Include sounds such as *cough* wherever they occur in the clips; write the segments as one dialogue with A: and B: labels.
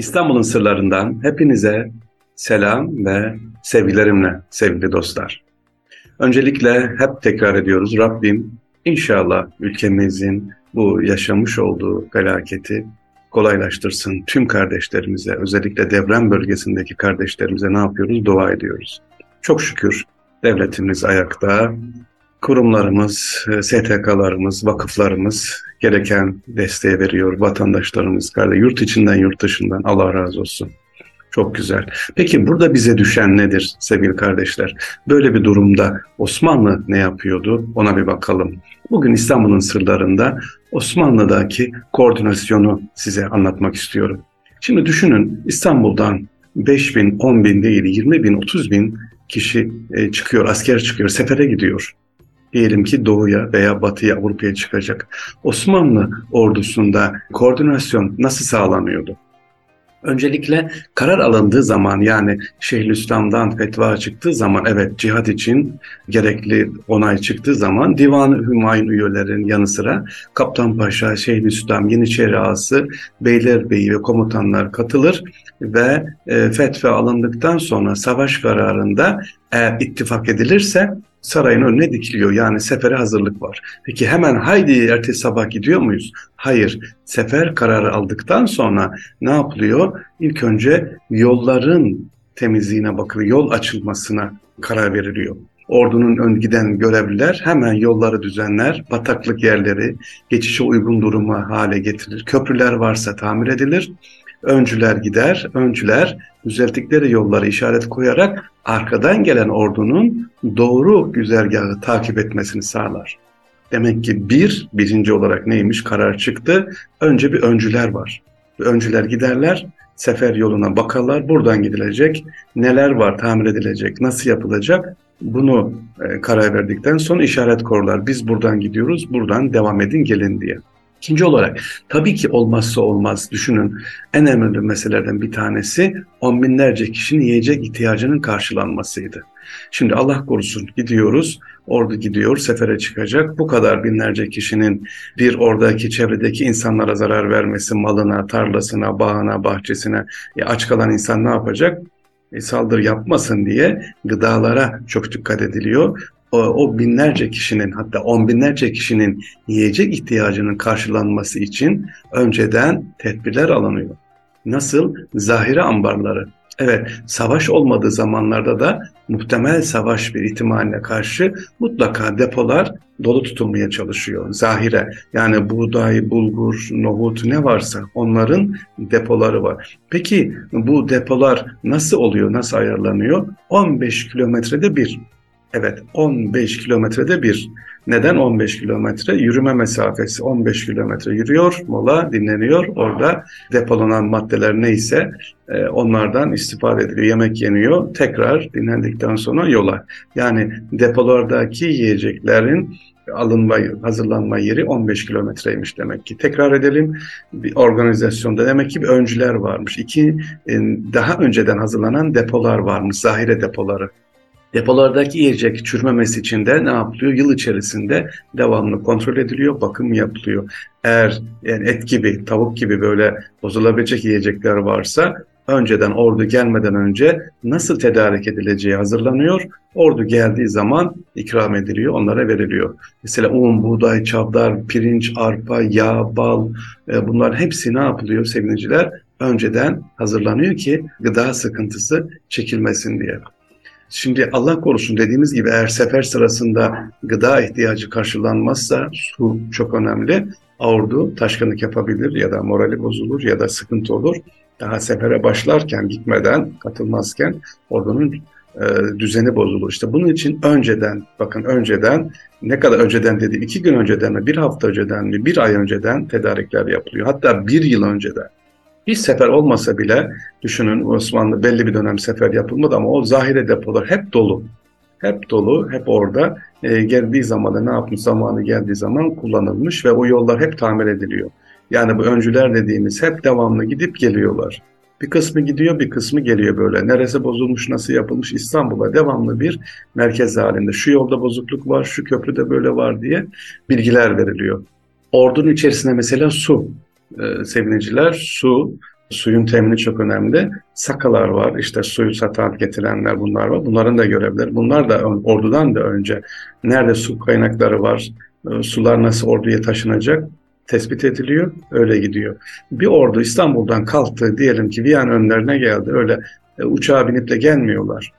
A: İstanbul'un sırlarından hepinize selam ve sevgilerimle sevgili dostlar. Öncelikle hep tekrar ediyoruz Rabbim inşallah ülkemizin bu yaşamış olduğu felaketi kolaylaştırsın. Tüm kardeşlerimize özellikle deprem bölgesindeki kardeşlerimize ne yapıyoruz? Dua ediyoruz. Çok şükür devletimiz ayakta, kurumlarımız, STK'larımız, vakıflarımız gereken desteği veriyor. Vatandaşlarımız, yurt içinden yurt dışından Allah razı olsun. Çok güzel. Peki burada bize düşen nedir sevgili kardeşler? Böyle bir durumda Osmanlı ne yapıyordu? Ona bir bakalım. Bugün İstanbul'un sırlarında Osmanlı'daki koordinasyonu size anlatmak istiyorum. Şimdi düşünün İstanbul'dan 5 bin, 10 bin değil 20 bin, 30 bin kişi e, çıkıyor, asker çıkıyor, sefere gidiyor diyelim ki doğuya veya batıya Avrupa'ya çıkacak. Osmanlı ordusunda koordinasyon nasıl sağlanıyordu? Öncelikle karar alındığı zaman yani Şeyhülislam'dan fetva çıktığı zaman evet cihat için gerekli onay çıktığı zaman Divan-ı Hümayun üyelerin yanı sıra Kaptan Paşa, Şeyhülislam, Yeniçeri Ağası, Beylerbeyi ve komutanlar katılır ve e, fetva alındıktan sonra savaş kararında eğer ittifak edilirse sarayın önüne dikiliyor. Yani sefere hazırlık var. Peki hemen haydi ertesi sabah gidiyor muyuz? Hayır. Sefer kararı aldıktan sonra ne yapılıyor? İlk önce yolların temizliğine bakılıyor. Yol açılmasına karar veriliyor. Ordunun ön giden görevliler hemen yolları düzenler, bataklık yerleri geçişe uygun duruma hale getirir. Köprüler varsa tamir edilir öncüler gider, öncüler düzelttikleri yolları işaret koyarak arkadan gelen ordunun doğru güzergahı takip etmesini sağlar. Demek ki bir, birinci olarak neymiş karar çıktı. Önce bir öncüler var. Öncüler giderler, sefer yoluna bakarlar, buradan gidilecek, neler var tamir edilecek, nasıl yapılacak bunu e, karar verdikten sonra işaret korlar. Biz buradan gidiyoruz, buradan devam edin gelin diye. İkinci olarak tabii ki olmazsa olmaz düşünün en önemli meselelerden bir tanesi on binlerce kişinin yiyecek ihtiyacının karşılanmasıydı. Şimdi Allah korusun gidiyoruz, ordu gidiyor, sefere çıkacak. Bu kadar binlerce kişinin bir oradaki çevredeki insanlara zarar vermesi, malına, tarlasına, bağına, bahçesine e, aç kalan insan ne yapacak? E, saldırı yapmasın diye gıdalara çok dikkat ediliyor o, o binlerce kişinin hatta on binlerce kişinin yiyecek ihtiyacının karşılanması için önceden tedbirler alınıyor. Nasıl? Zahire ambarları. Evet, savaş olmadığı zamanlarda da muhtemel savaş bir ihtimaline karşı mutlaka depolar dolu tutulmaya çalışıyor. Zahire yani buğday, bulgur, nohut ne varsa onların depoları var. Peki bu depolar nasıl oluyor, nasıl ayarlanıyor? 15 kilometrede bir Evet 15 kilometrede bir. Neden 15 kilometre? Yürüme mesafesi 15 kilometre yürüyor, mola dinleniyor. Orada depolanan maddeler neyse e, onlardan istifade ediliyor. Yemek yeniyor. Tekrar dinlendikten sonra yola. Yani depolardaki yiyeceklerin alınma, hazırlanma yeri 15 kilometreymiş demek ki. Tekrar edelim. Bir organizasyonda demek ki bir öncüler varmış. İki e, daha önceden hazırlanan depolar varmış. Zahire depoları. Depolardaki yiyecek çürümemesi için de ne yapılıyor? Yıl içerisinde devamlı kontrol ediliyor, bakım yapılıyor. Eğer yani et gibi, tavuk gibi böyle bozulabilecek yiyecekler varsa önceden ordu gelmeden önce nasıl tedarik edileceği hazırlanıyor. Ordu geldiği zaman ikram ediliyor, onlara veriliyor. Mesela un, buğday, çavdar, pirinç, arpa, yağ, bal e, bunlar hepsi ne yapılıyor sevgiliciler? Önceden hazırlanıyor ki gıda sıkıntısı çekilmesin diye. Şimdi Allah korusun dediğimiz gibi eğer sefer sırasında gıda ihtiyacı karşılanmazsa su çok önemli. Ordu taşkınlık yapabilir ya da morali bozulur ya da sıkıntı olur. Daha sefere başlarken gitmeden katılmazken ordunun e, düzeni bozulur. İşte bunun için önceden bakın önceden ne kadar önceden dedi iki gün önceden mi bir hafta önceden mi bir ay önceden tedarikler yapılıyor. Hatta bir yıl önceden. Bir sefer olmasa bile düşünün Osmanlı belli bir dönem sefer yapılmadı ama o zahire depolar hep dolu. Hep dolu, hep orada. E, geldiği zaman da ne yapmış zamanı geldiği zaman kullanılmış ve o yollar hep tamir ediliyor. Yani bu öncüler dediğimiz hep devamlı gidip geliyorlar. Bir kısmı gidiyor, bir kısmı geliyor böyle. Neresi bozulmuş, nasıl yapılmış İstanbul'a devamlı bir merkez halinde. Şu yolda bozukluk var, şu köprüde böyle var diye bilgiler veriliyor. Ordunun içerisine mesela su e, sevineciler su Suyun temini çok önemli. Sakalar var, işte suyu satan getirenler bunlar var. Bunların da görevleri. Bunlar da ordudan da önce nerede su kaynakları var, e, sular nasıl orduya taşınacak tespit ediliyor, öyle gidiyor. Bir ordu İstanbul'dan kalktı, diyelim ki Viyana önlerine geldi, öyle e, uçağa binip de gelmiyorlar.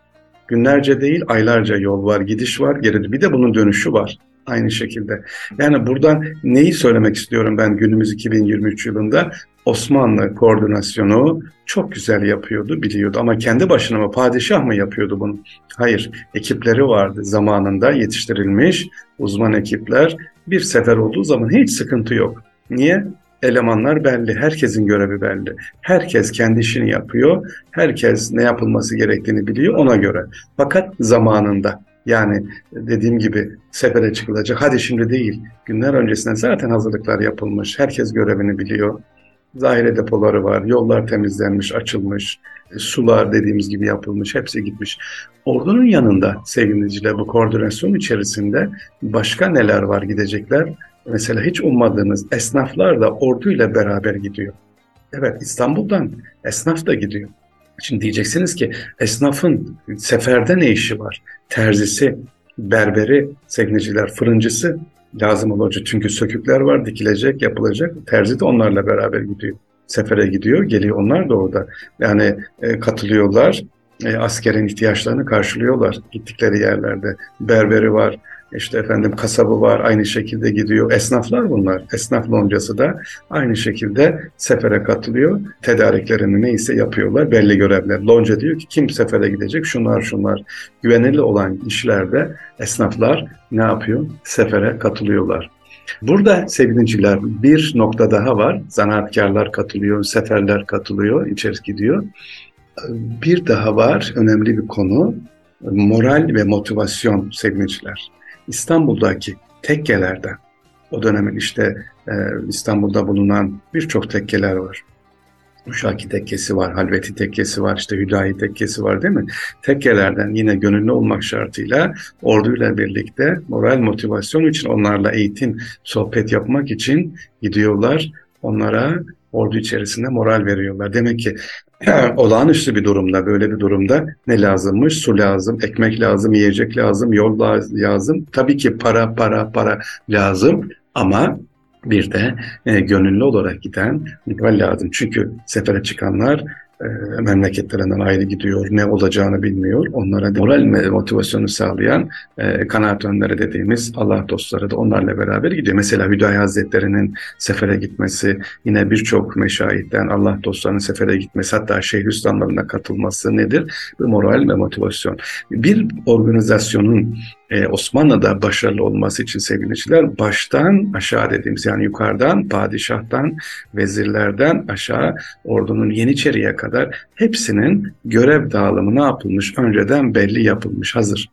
A: Günlerce değil, aylarca yol var, gidiş var, geri. Bir de bunun dönüşü var aynı şekilde. Yani buradan neyi söylemek istiyorum ben günümüz 2023 yılında? Osmanlı koordinasyonu çok güzel yapıyordu, biliyordu. Ama kendi başına mı, padişah mı yapıyordu bunu? Hayır, ekipleri vardı zamanında yetiştirilmiş uzman ekipler. Bir sefer olduğu zaman hiç sıkıntı yok. Niye? Elemanlar belli, herkesin görevi belli. Herkes kendi işini yapıyor, herkes ne yapılması gerektiğini biliyor ona göre. Fakat zamanında yani dediğim gibi sefere çıkılacak. Hadi şimdi değil. Günler öncesinden zaten hazırlıklar yapılmış. Herkes görevini biliyor. Zahire depoları var. Yollar temizlenmiş, açılmış. Sular dediğimiz gibi yapılmış. Hepsi gitmiş. Ordunun yanında sevgiliciler bu koordinasyon içerisinde başka neler var gidecekler? Mesela hiç ummadığınız esnaflar da orduyla beraber gidiyor. Evet İstanbul'dan esnaf da gidiyor. Şimdi diyeceksiniz ki esnafın seferde ne işi var? Terzisi, berberi, sekneciler, fırıncısı lazım olacak. Çünkü sökükler var, dikilecek, yapılacak. Terzi de onlarla beraber gidiyor. Sefere gidiyor, geliyor. Onlar da orada. Yani e, katılıyorlar, e, askerin ihtiyaçlarını karşılıyorlar gittikleri yerlerde. Berberi var, işte efendim kasabı var aynı şekilde gidiyor. Esnaflar bunlar. Esnaf loncası da aynı şekilde sefere katılıyor. Tedariklerini neyse yapıyorlar. Belli görevler. Lonca diyor ki kim sefere gidecek? Şunlar şunlar. Güvenilir olan işlerde esnaflar ne yapıyor? Sefere katılıyorlar. Burada sevgiliciler bir nokta daha var. Zanaatkarlar katılıyor, seferler katılıyor, içeri gidiyor. Bir daha var, önemli bir konu. Moral ve motivasyon sevgiliciler. İstanbul'daki tekkelerden, o dönemin işte e, İstanbul'da bulunan birçok tekkeler var. Uşaki tekkesi var, Halveti tekkesi var, işte Hüdayi tekkesi var değil mi? Tekkelerden yine gönüllü olmak şartıyla orduyla birlikte moral motivasyon için onlarla eğitim, sohbet yapmak için gidiyorlar. Onlara ordu içerisinde moral veriyorlar. Demek ki *clears throat* olağanüstü bir durumda, böyle bir durumda ne lazımmış? Su lazım, ekmek lazım, yiyecek lazım, yol lazım. Tabii ki para, para, para lazım ama bir de e, gönüllü olarak giden moral lazım. Çünkü sefere çıkanlar e, memleketlerinden ayrı gidiyor, ne olacağını bilmiyor. Onlara moral ve motivasyonu sağlayan e, kanaat önleri dediğimiz Allah dostları da onlarla beraber gidiyor. Mesela Hüdayi Hazretleri'nin sefere gitmesi, yine birçok meşahitten Allah dostlarının sefere gitmesi, hatta Şeyhülislamlarına katılması nedir? Bu moral ve motivasyon. Bir organizasyonun e, Osmanlı'da başarılı olması için sevgiliciler baştan aşağı dediğimiz yani yukarıdan padişahtan vezirlerden aşağı ordunun Yeniçeri'ye kadar hepsinin görev dağılımı ne yapılmış önceden belli yapılmış hazır.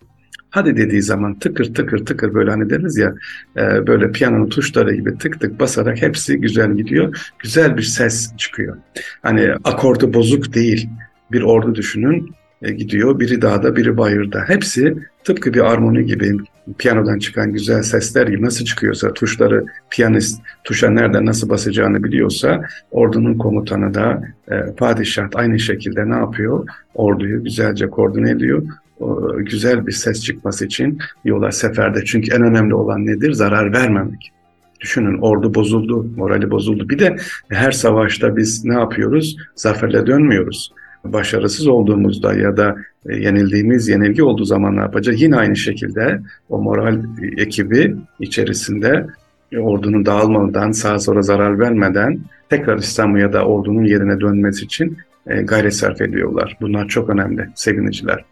A: Hadi dediği zaman tıkır tıkır tıkır böyle hani deriz ya e, böyle piyanonun tuşları gibi tık tık basarak hepsi güzel gidiyor. Güzel bir ses çıkıyor. Hani akordu bozuk değil. Bir ordu düşünün e, gidiyor. Biri dağda, biri bayırda. Hepsi tıpkı bir armoni gibi piyanodan çıkan güzel sesler gibi nasıl çıkıyorsa tuşları piyanist tuşa nereden nasıl basacağını biliyorsa ordunun komutanı da e, padişah aynı şekilde ne yapıyor? Orduyu güzelce koordine ediyor. O, güzel bir ses çıkması için yola seferde. Çünkü en önemli olan nedir? Zarar vermemek. Düşünün ordu bozuldu, morali bozuldu. Bir de her savaşta biz ne yapıyoruz? Zaferle dönmüyoruz başarısız olduğumuzda ya da e, yenildiğimiz yenilgi olduğu zaman ne yapacağız? Yine aynı şekilde o moral ekibi içerisinde e, ordunun dağılmadan, sağa sonra zarar vermeden tekrar İstanbul ya da ordunun yerine dönmesi için e, gayret sarf ediyorlar. Bunlar çok önemli sevgiliciler.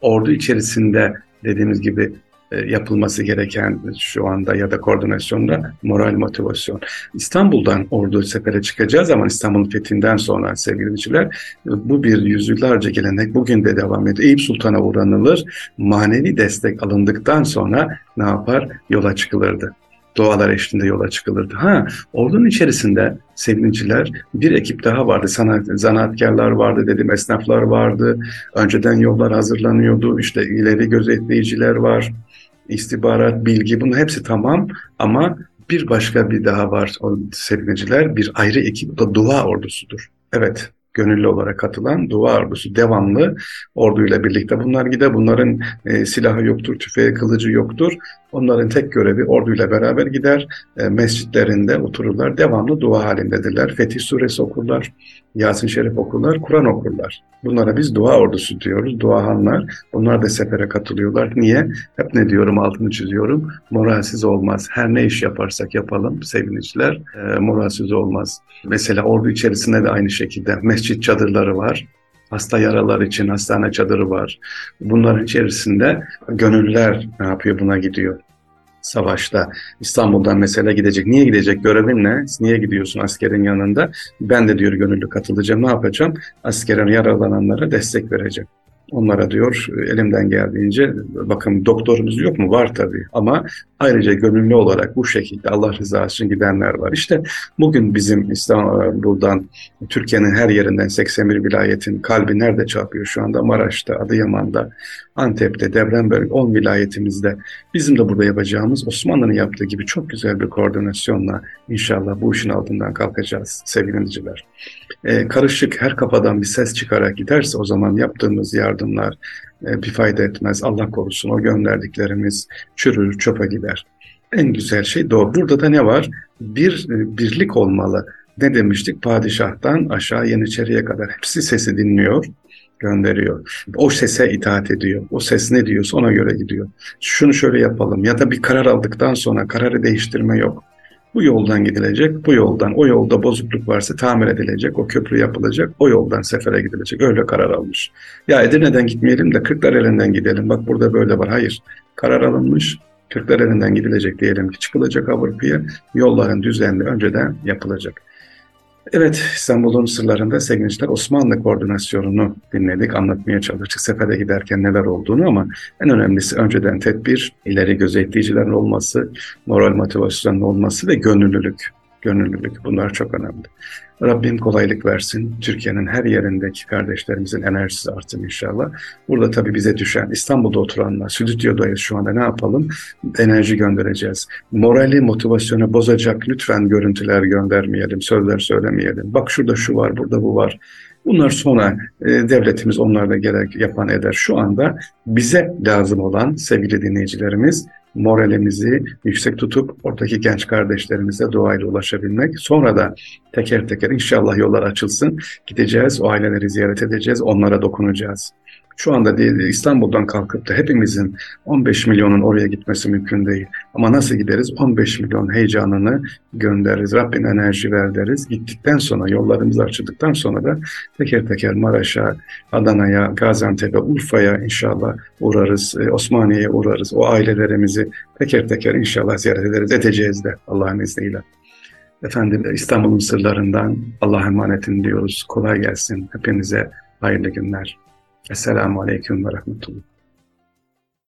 A: Ordu içerisinde dediğimiz gibi e, yapılması gereken şu anda ya da koordinasyonda moral motivasyon. İstanbul'dan ordu sefere çıkacağı zaman İstanbul'un fethinden sonra sevgili dinleyiciler bu bir yüzyıllarca gelenek bugün de devam ediyor. Eyüp Sultan'a uğranılır. Manevi destek alındıktan sonra ne yapar? Yola çıkılırdı doğalar eşliğinde yola çıkılırdı. Ha, ordunun içerisinde sevgiliciler bir ekip daha vardı. Sanat, zanaatkarlar vardı dedim, esnaflar vardı. Önceden yollar hazırlanıyordu. İşte ileri gözetleyiciler var istihbarat, bilgi bunun hepsi tamam ama bir başka bir daha var o sevgiliciler bir ayrı ekip o da dua ordusudur. Evet, gönüllü olarak katılan dua ordusu devamlı orduyla birlikte. Bunlar gider, bunların e, silahı yoktur, tüfeği, kılıcı yoktur. Onların tek görevi orduyla beraber gider, e, mescitlerinde otururlar, devamlı dua halindedirler. Fetih suresi okurlar, Yasin Şerif okurlar, Kur'an okurlar. Bunlara biz dua ordusu diyoruz, duahanlar. Onlar da sefere katılıyorlar. Niye? Hep ne diyorum, altını çiziyorum. Moralsiz olmaz. Her ne iş yaparsak yapalım sevinçler, e, moralsiz olmaz. Mesela ordu içerisinde de aynı şekilde mescit çadırları var. Hasta yaralar için hastane çadırı var. Bunların içerisinde gönüllüler ne yapıyor buna gidiyor savaşta. İstanbul'dan mesela gidecek. Niye gidecek? Görevin ne? Niye gidiyorsun askerin yanında? Ben de diyor gönüllü katılacağım. Ne yapacağım? Askerin yaralananlara destek vereceğim. Onlara diyor elimden geldiğince bakın doktorumuz yok mu? Var tabii ama ayrıca gönüllü olarak bu şekilde Allah rızası için gidenler var. İşte bugün bizim İstanbul'dan Türkiye'nin her yerinden 81 vilayetin kalbi nerede çarpıyor şu anda? Maraş'ta, Adıyaman'da, Antep'te, Devremberg 10 vilayetimizde. Bizim de burada yapacağımız Osmanlı'nın yaptığı gibi çok güzel bir koordinasyonla inşallah bu işin altından kalkacağız sevgili dinleyiciler. Ee, karışık her kafadan bir ses çıkarak giderse o zaman yaptığımız yardımlar e, bir fayda etmez. Allah korusun o gönderdiklerimiz çürür, çöpe gider. En güzel şey doğru. Burada da ne var? Bir e, birlik olmalı. Ne demiştik? Padişahtan aşağı Yeniçeri'ye kadar hepsi sesi dinliyor gönderiyor. O sese itaat ediyor. O ses ne diyorsa ona göre gidiyor. Şunu şöyle yapalım ya da bir karar aldıktan sonra kararı değiştirme yok. Bu yoldan gidilecek, bu yoldan, o yolda bozukluk varsa tamir edilecek, o köprü yapılacak, o yoldan sefere gidilecek. Öyle karar almış. Ya Edirne'den gitmeyelim de Kırklareli'nden gidelim. Bak burada böyle var. Hayır. Karar alınmış. Kırklareli'nden gidilecek diyelim ki çıkılacak Avrupa'ya yolların düzenli önceden yapılacak. Evet, İstanbul'un sırlarında sevgili Osmanlı koordinasyonunu dinledik, anlatmaya çalıştık. Sefere giderken neler olduğunu ama en önemlisi önceden tedbir, ileri gözetleyicilerin olması, moral motivasyonun olması ve gönüllülük. Gönüllülük bunlar çok önemli. Rabbim kolaylık versin. Türkiye'nin her yerindeki kardeşlerimizin enerjisi artsın inşallah. Burada tabii bize düşen İstanbul'da oturanlar, stüdyodayız şu anda ne yapalım? Enerji göndereceğiz. Morali, motivasyonu bozacak lütfen görüntüler göndermeyelim, sözler söylemeyelim. Bak şurada şu var, burada bu var. Bunlar sonra e, devletimiz onlarla gerek yapan eder. Şu anda bize lazım olan sevgili dinleyicilerimiz moralimizi yüksek tutup oradaki genç kardeşlerimize duayla ulaşabilmek. Sonra da teker teker inşallah yollar açılsın. Gideceğiz, o aileleri ziyaret edeceğiz, onlara dokunacağız. Şu anda İstanbul'dan kalkıp da hepimizin 15 milyonun oraya gitmesi mümkün değil. Ama nasıl gideriz? 15 milyon heyecanını göndeririz. Rabbin enerji ver deriz. Gittikten sonra, yollarımızı açıldıktan sonra da teker teker Maraş'a, Adana'ya, Gaziantep'e, Urfa'ya inşallah uğrarız. E, Osmaniye'ye uğrarız. O ailelerimizi teker teker inşallah ziyaret ederiz. Edeceğiz de Allah'ın izniyle. Efendim İstanbul'un sırlarından Allah'a emanetin diyoruz. Kolay gelsin. Hepinize hayırlı günler. Esselamu alaikum wa rahmatullah.